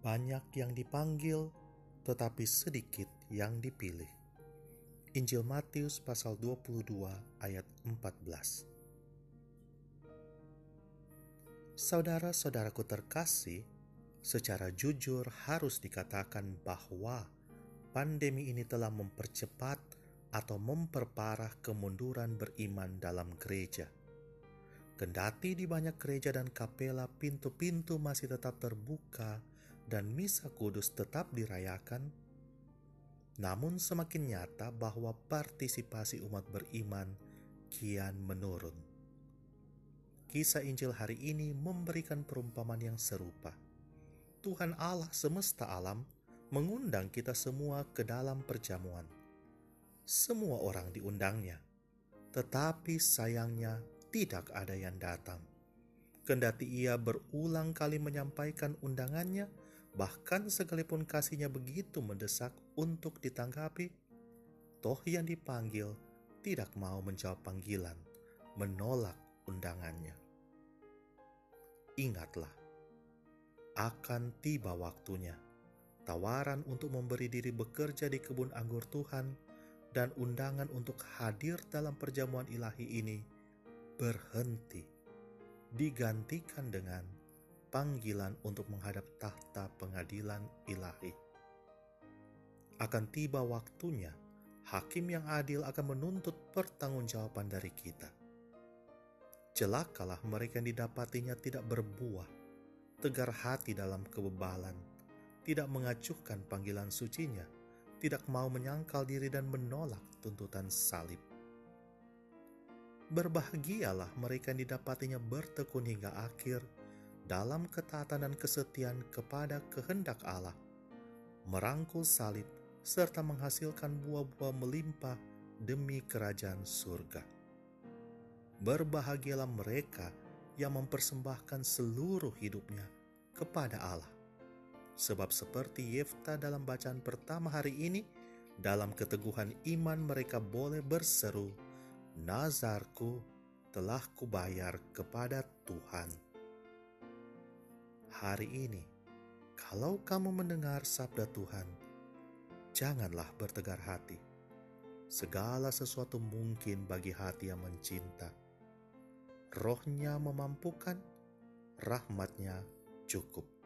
Banyak yang dipanggil, tetapi sedikit yang dipilih. Injil Matius pasal 22 ayat 14. Saudara-saudaraku terkasih, secara jujur harus dikatakan bahwa pandemi ini telah mempercepat atau memperparah kemunduran beriman dalam gereja. Kendati di banyak gereja dan kapela pintu-pintu masih tetap terbuka dan misa kudus tetap dirayakan, namun semakin nyata bahwa partisipasi umat beriman kian menurun. Kisah Injil hari ini memberikan perumpamaan yang serupa. Tuhan Allah semesta alam mengundang kita semua ke dalam perjamuan. Semua orang diundangnya, tetapi sayangnya tidak ada yang datang. Kendati ia berulang kali menyampaikan undangannya, bahkan sekalipun kasihnya begitu mendesak untuk ditanggapi, toh yang dipanggil tidak mau menjawab panggilan, menolak undangannya. Ingatlah, akan tiba waktunya tawaran untuk memberi diri bekerja di kebun anggur Tuhan dan undangan untuk hadir dalam perjamuan ilahi ini berhenti, digantikan dengan panggilan untuk menghadap tahta pengadilan ilahi. Akan tiba waktunya, hakim yang adil akan menuntut pertanggungjawaban dari kita. Celakalah mereka yang didapatinya tidak berbuah, tegar hati dalam kebebalan, tidak mengacuhkan panggilan sucinya, tidak mau menyangkal diri dan menolak tuntutan salib Berbahagialah mereka yang didapatinya bertekun hingga akhir dalam ketaatan dan kesetiaan kepada kehendak Allah, merangkul salib, serta menghasilkan buah-buah melimpah demi kerajaan surga. Berbahagialah mereka yang mempersembahkan seluruh hidupnya kepada Allah. Sebab seperti Yefta dalam bacaan pertama hari ini, dalam keteguhan iman mereka boleh berseru, nazarku telah kubayar kepada Tuhan. Hari ini, kalau kamu mendengar sabda Tuhan, janganlah bertegar hati. Segala sesuatu mungkin bagi hati yang mencinta. Rohnya memampukan, rahmatnya cukup.